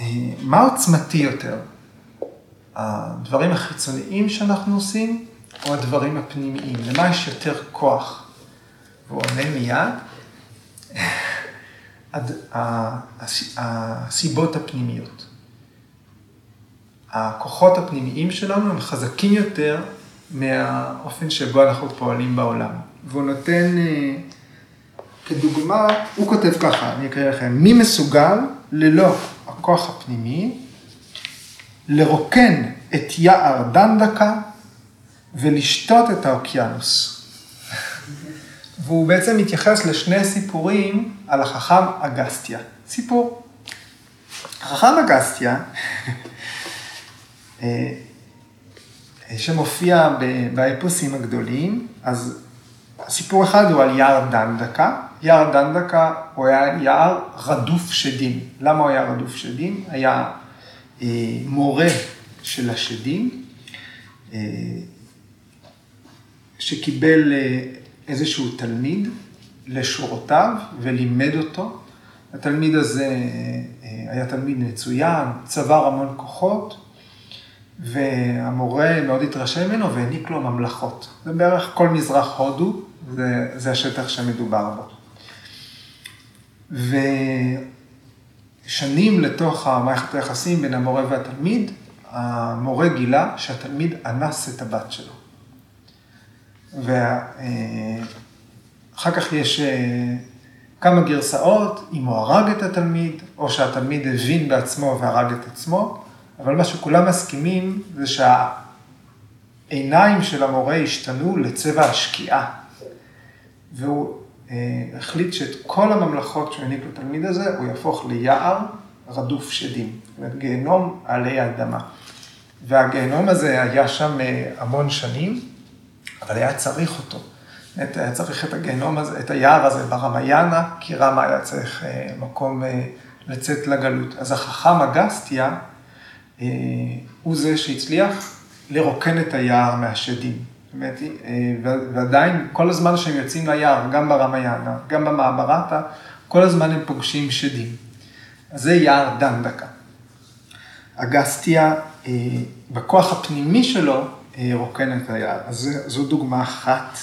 אה, מה עוצמתי יותר? הדברים החיצוניים שאנחנו עושים, או הדברים הפנימיים? למה יש יותר כוח? והוא עונה מיד, הסיבות הפנימיות. הכוחות הפנימיים שלנו הם חזקים יותר מהאופן שבו אנחנו פועלים בעולם. והוא נותן אה, כדוגמה, הוא כותב ככה, אני אקריא לכם, מי מסוגל ללא הכוח הפנימי לרוקן את יער דנדקה ולשתות את האוקיינוס. והוא בעצם מתייחס לשני סיפורים על החכם אגסטיה. סיפור. החכם אגסטיה, אה, שמופיע באפוסים הגדולים, אז סיפור אחד הוא על יער דנדקה. יער דנדקה הוא היה יער רדוף שדים. למה הוא היה רדוף שדים? היה אה, מורה של השדים. אה, שקיבל אה, איזשהו תלמיד לשורותיו ולימד אותו. התלמיד הזה אה, היה תלמיד מצוין, צבר המון כוחות, והמורה מאוד התרשם ממנו והעניק לו ממלכות. זה בערך כל מזרח הודו, זה, זה השטח שמדובר בו. ושנים לתוך המערכת היחסים בין המורה והתלמיד, המורה גילה שהתלמיד אנס את הבת שלו. ואחר כך יש אה, כמה גרסאות, אם הוא הרג את התלמיד, או שהתלמיד הבין בעצמו והרג את עצמו, אבל מה שכולם מסכימים זה שהעיניים של המורה השתנו לצבע השקיעה. והוא אה, החליט שאת כל הממלכות שהוא העניק לתלמיד הזה, הוא יהפוך ליער רדוף שדים, זאת אומרת גיהנום עלי אדמה. והגיהנום הזה היה שם אה, המון שנים, אבל היה צריך אותו. באמת, היה צריך את הגיהנום הזה, את היער הזה ברמיאנה, כי רמה היה צריך אה, מקום אה, לצאת לגלות. אז החכם אגסטיה אה, הוא זה שהצליח לרוקן את היער מהשדים. זאת אומרת, ועדיין, כל הזמן שהם יוצאים ליער, גם ברמיאנה, גם במעברתה, כל הזמן הם פוגשים שדים. אז זה יער דנדקה. אגסטיה, אה, בכוח הפנימי שלו, אה, רוקן את היד. אז זו דוגמה אחת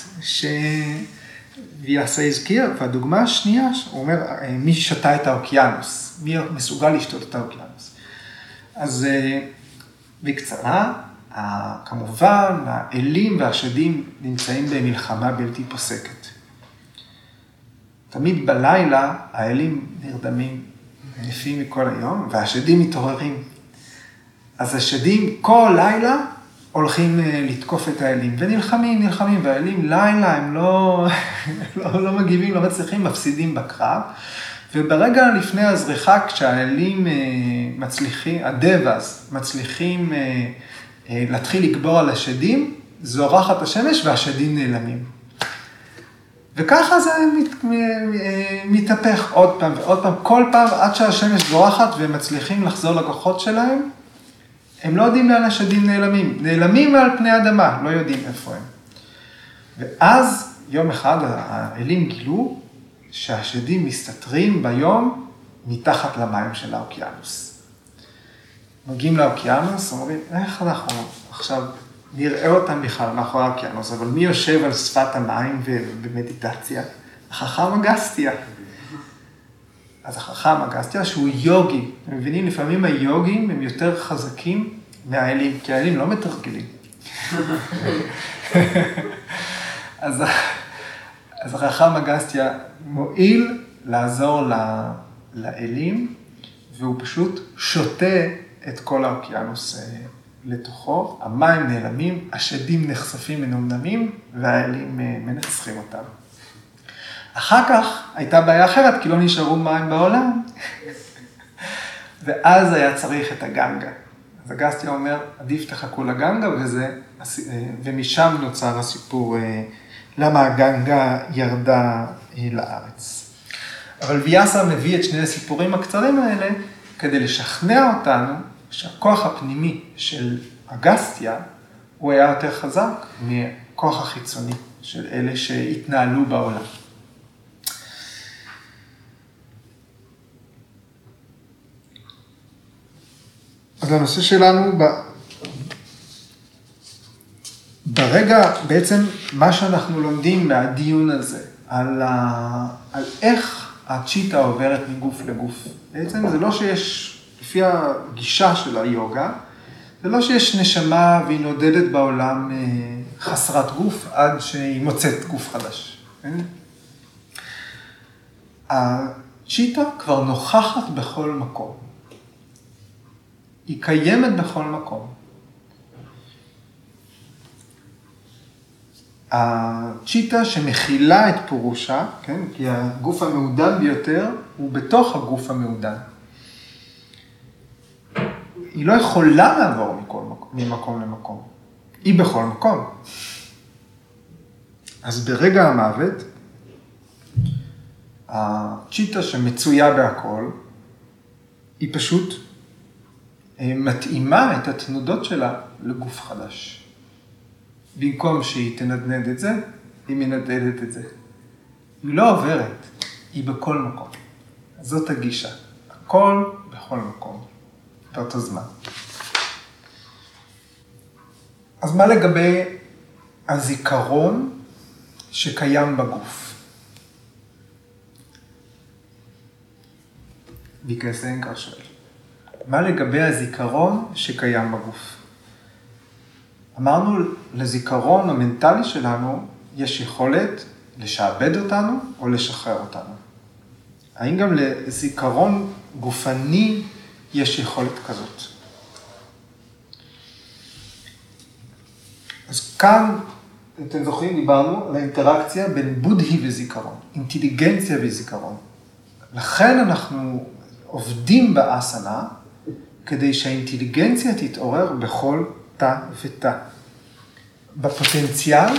שוויאסה הזכיר, והדוגמה השנייה, הוא אומר, אה, מי שתה את האוקיינוס, מי מסוגל לשתות את האוקיינוס. אז בקצרה, כמובן, האלים והשדים נמצאים במלחמה בלתי פוסקת. תמיד בלילה האלים נרדמים יפים מכל היום, והשדים מתעוררים. אז השדים כל לילה הולכים אה, לתקוף את האלים, ונלחמים, נלחמים, והאלים לילה הם לא, לא, לא מגיבים, לא מצליחים, מפסידים בקרב. וברגע לפני הזריחה, כשהאלים אה, מצליחים, הדבס מצליחים אה, להתחיל לגבור על השדים, זורחת השמש והשדים נעלמים. וככה זה מת, מתהפך עוד פעם ועוד פעם, כל פעם עד שהשמש זורחת והם מצליחים לחזור לכוחות שלהם, הם לא יודעים לאן השדים נעלמים. נעלמים מעל פני האדמה, לא יודעים איפה הם. ואז יום אחד האלים גילו שהשדים מסתתרים ביום מתחת למים של האוקיינוס. מגיעים לאוקיינוס, אומרים, איך אנחנו עכשיו נראה אותם בכלל מאחורי האוקיינוס, אבל מי יושב על שפת המים במדיטציה? החכם אגסטיה. אז החכם אגסטיה שהוא יוגי, אתם מבינים? לפעמים היוגים הם יותר חזקים מהאלים, כי האלים לא מתרגלים. אז, אז החכם אגסטיה מועיל לעזור לאלים, והוא פשוט שותה את כל האוקיינוס אה, לתוכו, המים נעלמים, השדים נחשפים מנומנמים, והאלים אה, מנצחים אותם. אחר כך הייתה בעיה אחרת, כי לא נשארו מים בעולם, ואז היה צריך את הגנגה. אז אגסטיה אומר, עדיף תחכו לגנגה, וזה, אה, ומשם נוצר הסיפור אה, למה הגנגה ירדה לארץ. אבל ויאסה מביא את שני הסיפורים הקצרים האלה כדי לשכנע אותנו שהכוח הפנימי של אגסטיה, הוא היה יותר חזק מכוח החיצוני של אלה שהתנהלו בעולם. אז הנושא שלנו, ב... ברגע, בעצם מה שאנחנו לומדים מהדיון הזה, על, ה... על איך הצ'יטה עוברת מגוף לגוף, בעצם זה לא שיש לפי הגישה של היוגה, זה לא שיש נשמה והיא נודדת בעולם אה, חסרת גוף עד שהיא מוצאת גוף חדש. כן? הצ'יטה כבר נוכחת בכל מקום. היא קיימת בכל מקום. הצ'יטה שמכילה את פורושה, כן? כי הגוף המעודן ביותר הוא בתוך הגוף המעודן. היא לא יכולה לעבור מכל מקום, ממקום למקום. היא בכל מקום. אז ברגע המוות, הצ'יטה שמצויה בהכל, היא פשוט מתאימה את התנודות שלה לגוף חדש. במקום שהיא תנדנד את זה, היא מנדנדת את זה. היא לא עוברת, היא בכל מקום. זאת הגישה. הכל בכל מקום. באותו זמן. אז מה לגבי הזיכרון שקיים בגוף? ביקסנקר שואל, מה לגבי הזיכרון שקיים בגוף? אמרנו, לזיכרון המנטלי שלנו יש יכולת לשעבד אותנו או לשחרר אותנו. האם גם לזיכרון גופני יש יכולת כזאת. אז כאן, אתם זוכרים, דיברנו על האינטראקציה בין בודהי וזיכרון, אינטליגנציה וזיכרון. לכן אנחנו עובדים באסנה כדי שהאינטליגנציה תתעורר בכל תא ותא. בפוטנציאל,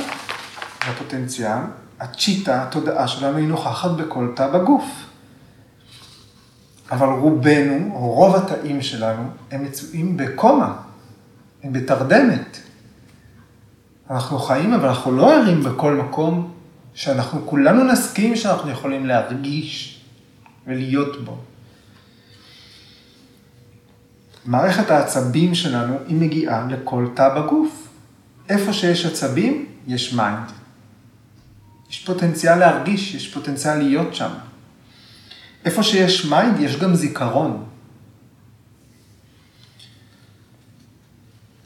בפוטנציאל, הצ'יטה, התודעה שלנו היא נוכחת בכל תא בגוף. אבל רובנו, או רוב התאים שלנו, הם מצויים בקומה, הם בתרדמת. אנחנו חיים, אבל אנחנו לא ערים בכל מקום שאנחנו כולנו נסכים שאנחנו יכולים להרגיש ולהיות בו. מערכת העצבים שלנו, היא מגיעה לכל תא בגוף. איפה שיש עצבים, יש mind. יש פוטנציאל להרגיש, יש פוטנציאל להיות שם. איפה שיש mind, יש גם זיכרון.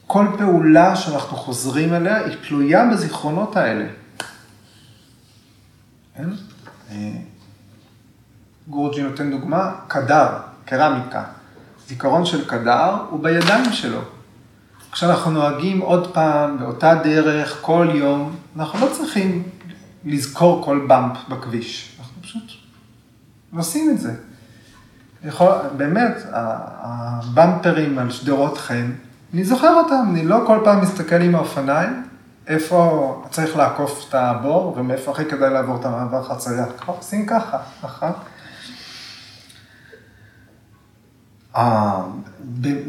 כל פעולה שאנחנו חוזרים אליה, היא תלויה בזיכרונות האלה. כן? אה, גורג'י נותן דוגמה, קדר, קרמיקה. זיכרון של קדר הוא בידיים שלו. כשאנחנו נוהגים עוד פעם באותה דרך כל יום, אנחנו לא צריכים לזכור כל באמפ בכביש. אנחנו פשוט עושים את זה. יכול, באמת, הבמפרים על שדרות חן, אני זוכר אותם, אני לא כל פעם מסתכל עם האופניים, איפה צריך לעקוף את הבור ומאיפה הכי כדאי לעבור את המעבר חצייה. עושים ככה, נכון?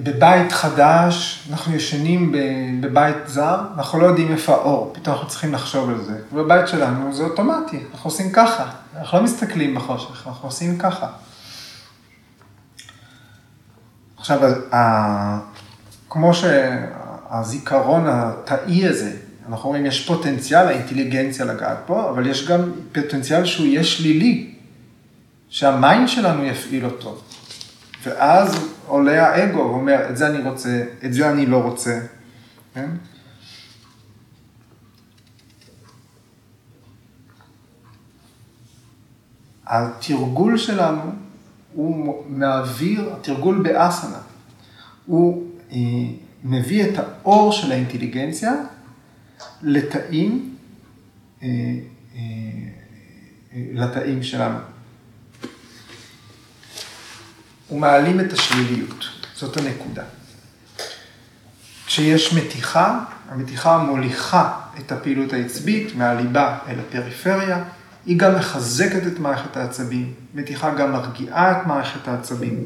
בבית חדש, אנחנו ישנים בבית זר, אנחנו לא יודעים איפה האור, פתאום אנחנו צריכים לחשוב על זה. בבית שלנו זה אוטומטי, אנחנו עושים ככה, אנחנו לא מסתכלים בחושך, אנחנו עושים ככה. עכשיו, כמו שהזיכרון התאי הזה, אנחנו רואים, יש פוטנציאל האינטליגנציה לגעת פה, אבל יש גם פוטנציאל שהוא יהיה שלילי, שהמיינד שלנו יפעיל אותו. ואז עולה האגו ואומר, את זה אני רוצה, את זה אני לא רוצה. כן? התרגול שלנו הוא מעביר, התרגול באסנה, הוא אה, מביא את האור של האינטליגנציה לתאים, אה, אה, לתאים שלנו. ומעלים את השליליות, זאת הנקודה. כשיש מתיחה, המתיחה מוליכה את הפעילות העצבית מהליבה אל הפריפריה, היא גם מחזקת את מערכת העצבים, מתיחה גם מרגיעה את מערכת העצבים.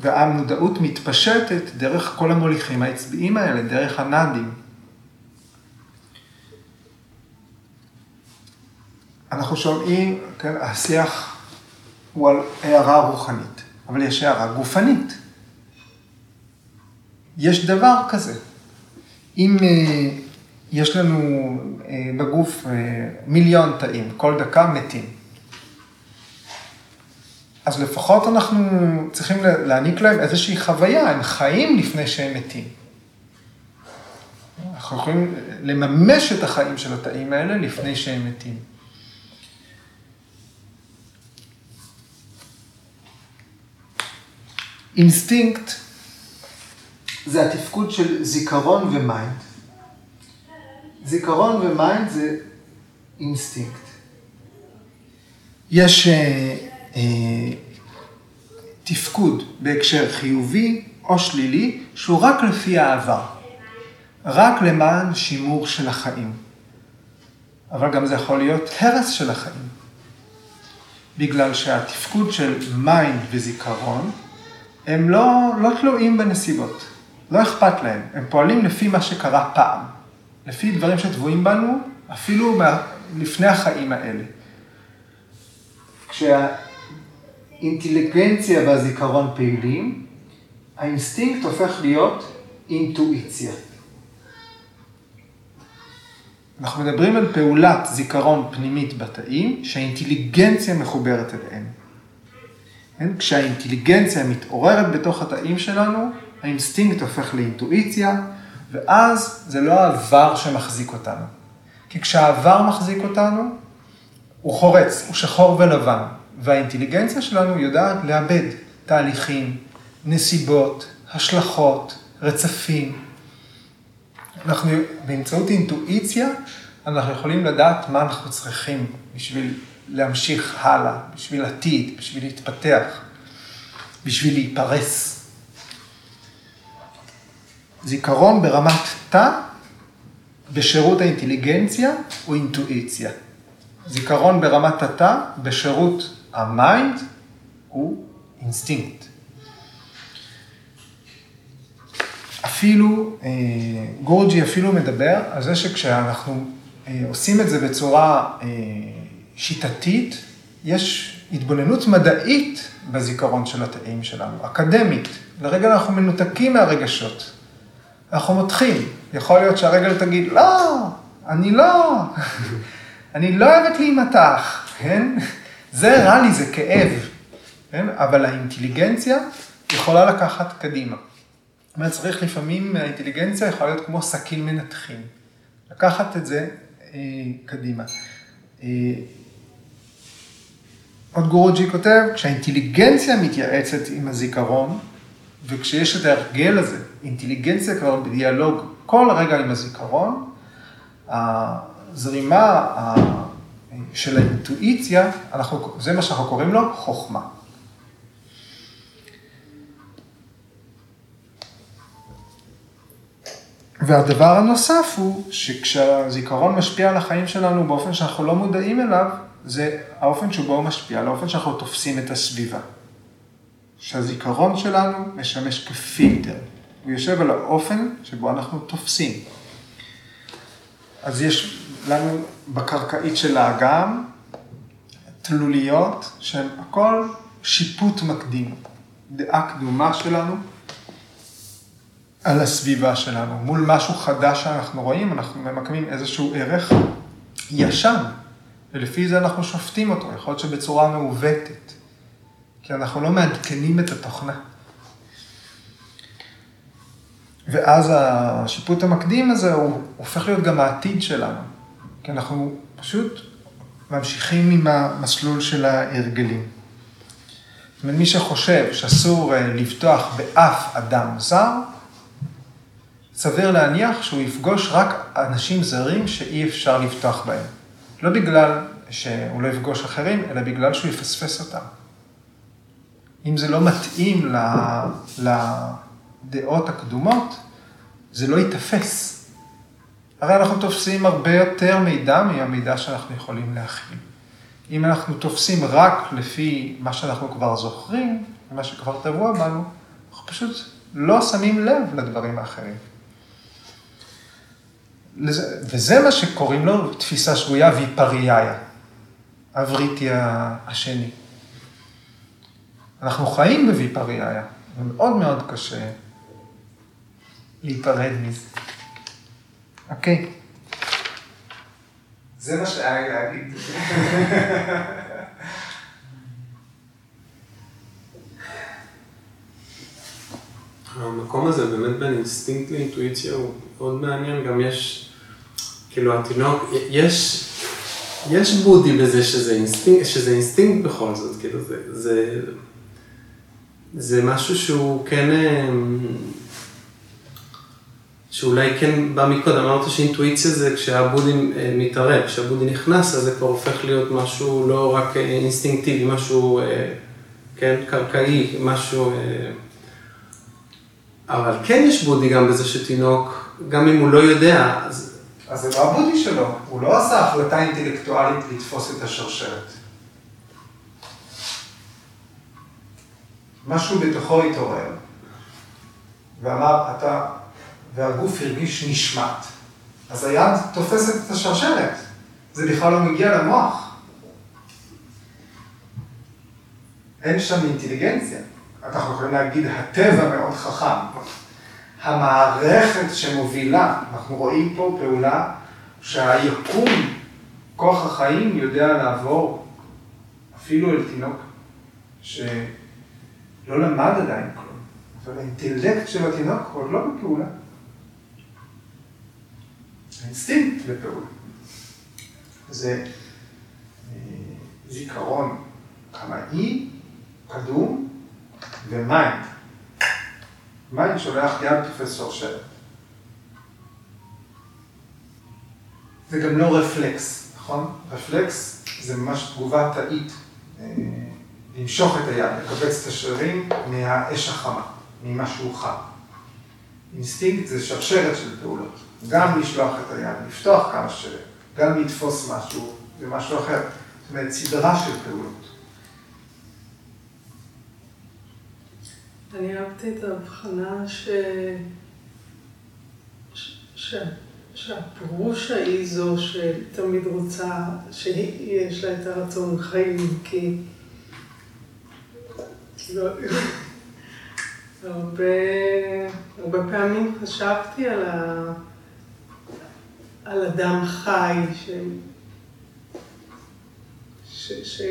והמודעות מתפשטת דרך כל המוליכים העצביים האלה, דרך הנאדים. אנחנו שומעים, כן, השיח הוא על הערה רוחנית, אבל יש הערה גופנית. יש דבר כזה. אם uh, יש לנו uh, בגוף uh, מיליון תאים, כל דקה מתים. אז לפחות אנחנו צריכים להעניק להם איזושהי חוויה, הם חיים לפני שהם מתים. אנחנו יכולים לממש את החיים של התאים האלה לפני שהם מתים. אינסטינקט זה התפקוד של זיכרון ו mind. זיכרון ו mind זה אינסטינקט. יש אה, אה, תפקוד בהקשר חיובי או שלילי, שהוא רק לפי העבר. רק למען שימור של החיים. אבל גם זה יכול להיות הרס של החיים. בגלל שהתפקוד של mind וזיכרון הם לא, לא תלויים בנסיבות, לא אכפת להם, הם פועלים לפי מה שקרה פעם, לפי דברים שטבועים בנו, אפילו לפני החיים האלה. כשהאינטליגנציה והזיכרון פעילים, האינסטינקט הופך להיות אינטואיציה. אנחנו מדברים על פעולת זיכרון פנימית בתאים, שהאינטליגנציה מחוברת אליהם. כן? כשהאינטליגנציה מתעוררת בתוך התאים שלנו, האינסטינקט הופך לאינטואיציה, ואז זה לא העבר שמחזיק אותנו. כי כשהעבר מחזיק אותנו, הוא חורץ, הוא שחור ולבן, והאינטליגנציה שלנו יודעת לעבד תהליכים, נסיבות, השלכות, רצפים. אנחנו, באמצעות אינטואיציה, אנחנו יכולים לדעת מה אנחנו צריכים בשביל להמשיך הלאה, בשביל עתיד, בשביל להתפתח, בשביל להיפרס. זיכרון ברמת תא בשירות האינטליגנציה הוא אינטואיציה. זיכרון ברמת התא בשירות ה mind הוא אינסטינקט. אפילו, אה, גורג'י אפילו מדבר על זה שכשאנחנו אה, עושים את זה בצורה אה, שיטתית, יש התבוננות מדעית בזיכרון של התאים שלנו, אקדמית. לרגע אנחנו מנותקים מהרגשות. אנחנו מותחים. יכול להיות שהרגל תגיד, לא, אני לא, אני לא אוהבת להימתח, כן? זה רע לי, זה כאב, כן? אבל האינטליגנציה יכולה לקחת קדימה. זאת אומרת, צריך לפעמים, האינטליגנציה יכולה להיות כמו סכין מנתחים. לקחת את זה אה, קדימה. אה, עוד גורוג'י כותב, כשהאינטליגנציה מתייעצת עם הזיכרון, וכשיש את ההרגל הזה, אינטליגנציה כבר בדיאלוג כל רגע עם הזיכרון, הזרימה של האינטואיציה, אנחנו, זה מה שאנחנו קוראים לו חוכמה. והדבר הנוסף הוא שכשהזיכרון משפיע על החיים שלנו באופן שאנחנו לא מודעים אליו, זה האופן שבו הוא משפיע, על האופן שאנחנו תופסים את הסביבה. שהזיכרון שלנו משמש כפילטר, הוא יושב על האופן שבו אנחנו תופסים. אז יש לנו בקרקעית של האגם תלוליות שהן הכל שיפוט מקדים, דעה קדומה שלנו על הסביבה שלנו. מול משהו חדש שאנחנו רואים, אנחנו ממקמים איזשהו ערך ישן, ולפי זה אנחנו שופטים אותו, יכול להיות שבצורה מעוותת, כי אנחנו לא מעדכנים את התוכנה. ואז השיפוט המקדים הזה הוא הופך להיות גם העתיד שלנו, כי אנחנו פשוט ממשיכים עם המסלול של ההרגלים. זאת אומרת, מי שחושב שאסור אה, לבטוח באף אדם זר, סביר להניח שהוא יפגוש רק אנשים זרים שאי אפשר לבטוח בהם. לא בגלל שהוא לא יפגוש אחרים, אלא בגלל שהוא יפספס אותם. אם זה לא מתאים לדעות הקדומות, זה לא ייתפס. הרי אנחנו תופסים הרבה יותר מידע מהמידע שאנחנו יכולים להכיל. אם אנחנו תופסים רק לפי מה שאנחנו כבר זוכרים, מה שכבר טבוע בנו, אנחנו פשוט לא שמים לב לדברים האחרים. וזה מה שקוראים לו תפיסה שגויה ויפריאיה, ה vritti השני. אנחנו חיים ב viparyaya, ומאוד מאוד קשה להיפרד מזה. אוקיי. זה מה שהיה לי להגיד. המקום הזה באמת בין אינסטינקט לאינטואיציה הוא מאוד מעניין, גם יש, כאילו התינוק, יש, יש buddhi בזה שזה אינסטינקט, שזה אינסטינקט בכל זאת, כאילו זה, זה, זה משהו שהוא כן, אמ, שאולי כן בא מקודם, אמרת שאינטואיציה זה כשה buddhi אה, מתערב, כשה buddhi נכנס אז זה כבר הופך להיות משהו לא רק אה, אינסטינקטיבי, משהו, אה, כן, קרקעי, משהו... אבל כן יש בודי גם בזה שתינוק, גם אם הוא לא יודע, אז... אז זה לא הבודי שלו, הוא לא עשה החלטה אינטלקטואלית לתפוס את השרשרת. משהו בתוכו התעורר, ואמר, אתה, והגוף הרגיש נשמט. אז היד תופסת את השרשרת, זה בכלל לא מגיע למוח. אין שם אינטליגנציה. אנחנו יכולים להגיד, הטבע מאוד חכם. המערכת שמובילה, אנחנו רואים פה פעולה שהיקום, כוח החיים, יודע לעבור אפילו אל תינוק שלא למד עדיין כלום, אבל האינטלקט של התינוק עוד לא בפעולה. האינסטינקט בפעולה. זה אה, זיכרון קמאי, קדום, ו mind. mind שולח יד תופס שרשרת. זה גם לא רפלקס, נכון? רפלקס זה ממש תגובה תאית. אה, למשוך את היד, לקבץ את השרירים מהאש החמה, ממשהו חם. אינסטינקט זה שרשרת של פעולות. גם לשלוח את היד, לפתוח כמה שריר, גם לתפוס משהו ומשהו אחר. זאת אומרת, סדרה של פעולות. אני אהבתי את ההבחנה ש... ש... שהפרושה היא זו שתמיד רוצה, שיש לה את הרצון חיים, כי... כאילו, הרבה, הרבה פעמים חשבתי על, ה, על אדם חי, ש... ש... ש...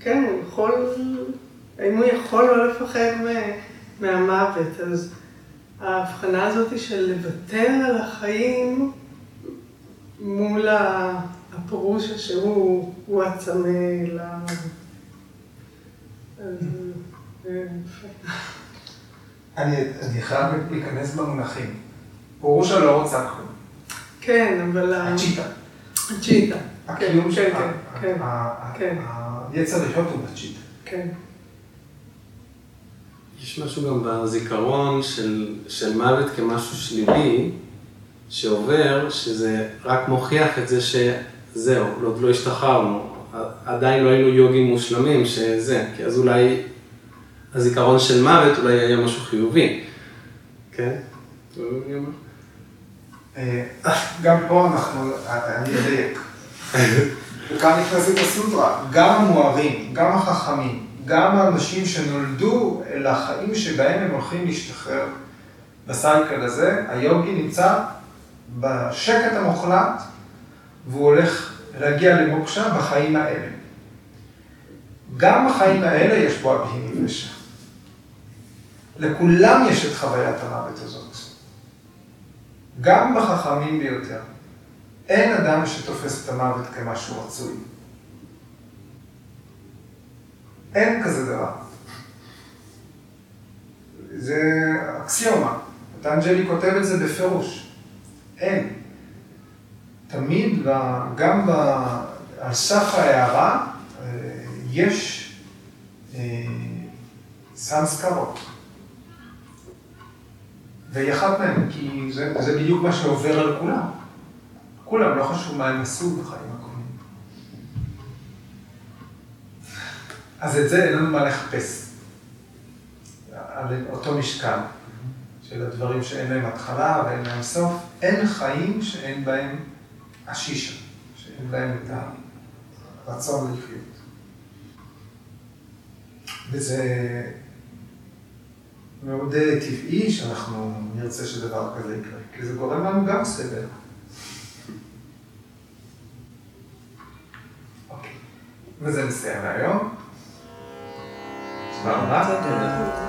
כן, הוא יכול, האם הוא יכול לא לפחד מהמוות, אז ההבחנה הזאת של לוותר על החיים מול הפרושה שהוא הצמא ל... אני חייב להיכנס במונחים. פורושה לא רוצה כלום. כן, אבל... הצ'יטה. הצ'יטה. הקיום כן, של... כן, כן. היצר לחיות הוא בצ'יטה. כן. יש משהו גם בזיכרון של, של מוות כמשהו שלילי שעובר, שזה רק מוכיח את זה שזהו, עוד לא השתחררנו, עדיין לא היינו יוגים מושלמים, שזה, כי אז אולי הזיכרון של מוות אולי היה משהו חיובי, כן? אה, גם פה אנחנו, אני אדייק. וכאן נכנסת הסודרה, גם המוארים, גם החכמים, גם האנשים שנולדו לחיים שבהם הם הולכים להשתחרר בסייקל הזה, היוגי נמצא בשקט המוחלט והוא הולך להגיע למוקשה בחיים האלה. גם בחיים האלה יש בו אבהים ושם. לכולם יש את חוויית המוות הזאת. גם בחכמים ביותר. אין אדם שתופס את המוות כמשהו רצוי. אין כזה דבר. זה אקסיומה. פטנג'לי כותב את זה בפירוש. אין. תמיד, גם על סף ההערה, אה, יש אה, סנסקרות. והיא אחת מהן, כי זה, זה בדיוק מה שעובר על כולם. כולם, לא חשוב מה הם עשו בחיים אז את זה אין לנו מה לחפש. על אותו משקל של הדברים שאין להם התחלה ואין להם סוף, אין חיים שאין בהם השישה, שאין בהם את הרצון לחיות. וזה מאוד טבעי שאנחנו נרצה שדבר כזה יקרה, כי זה גורם לנו גם סבל. אוקיי, וזה מסיים להיום. Vamos lá? Vamos lá.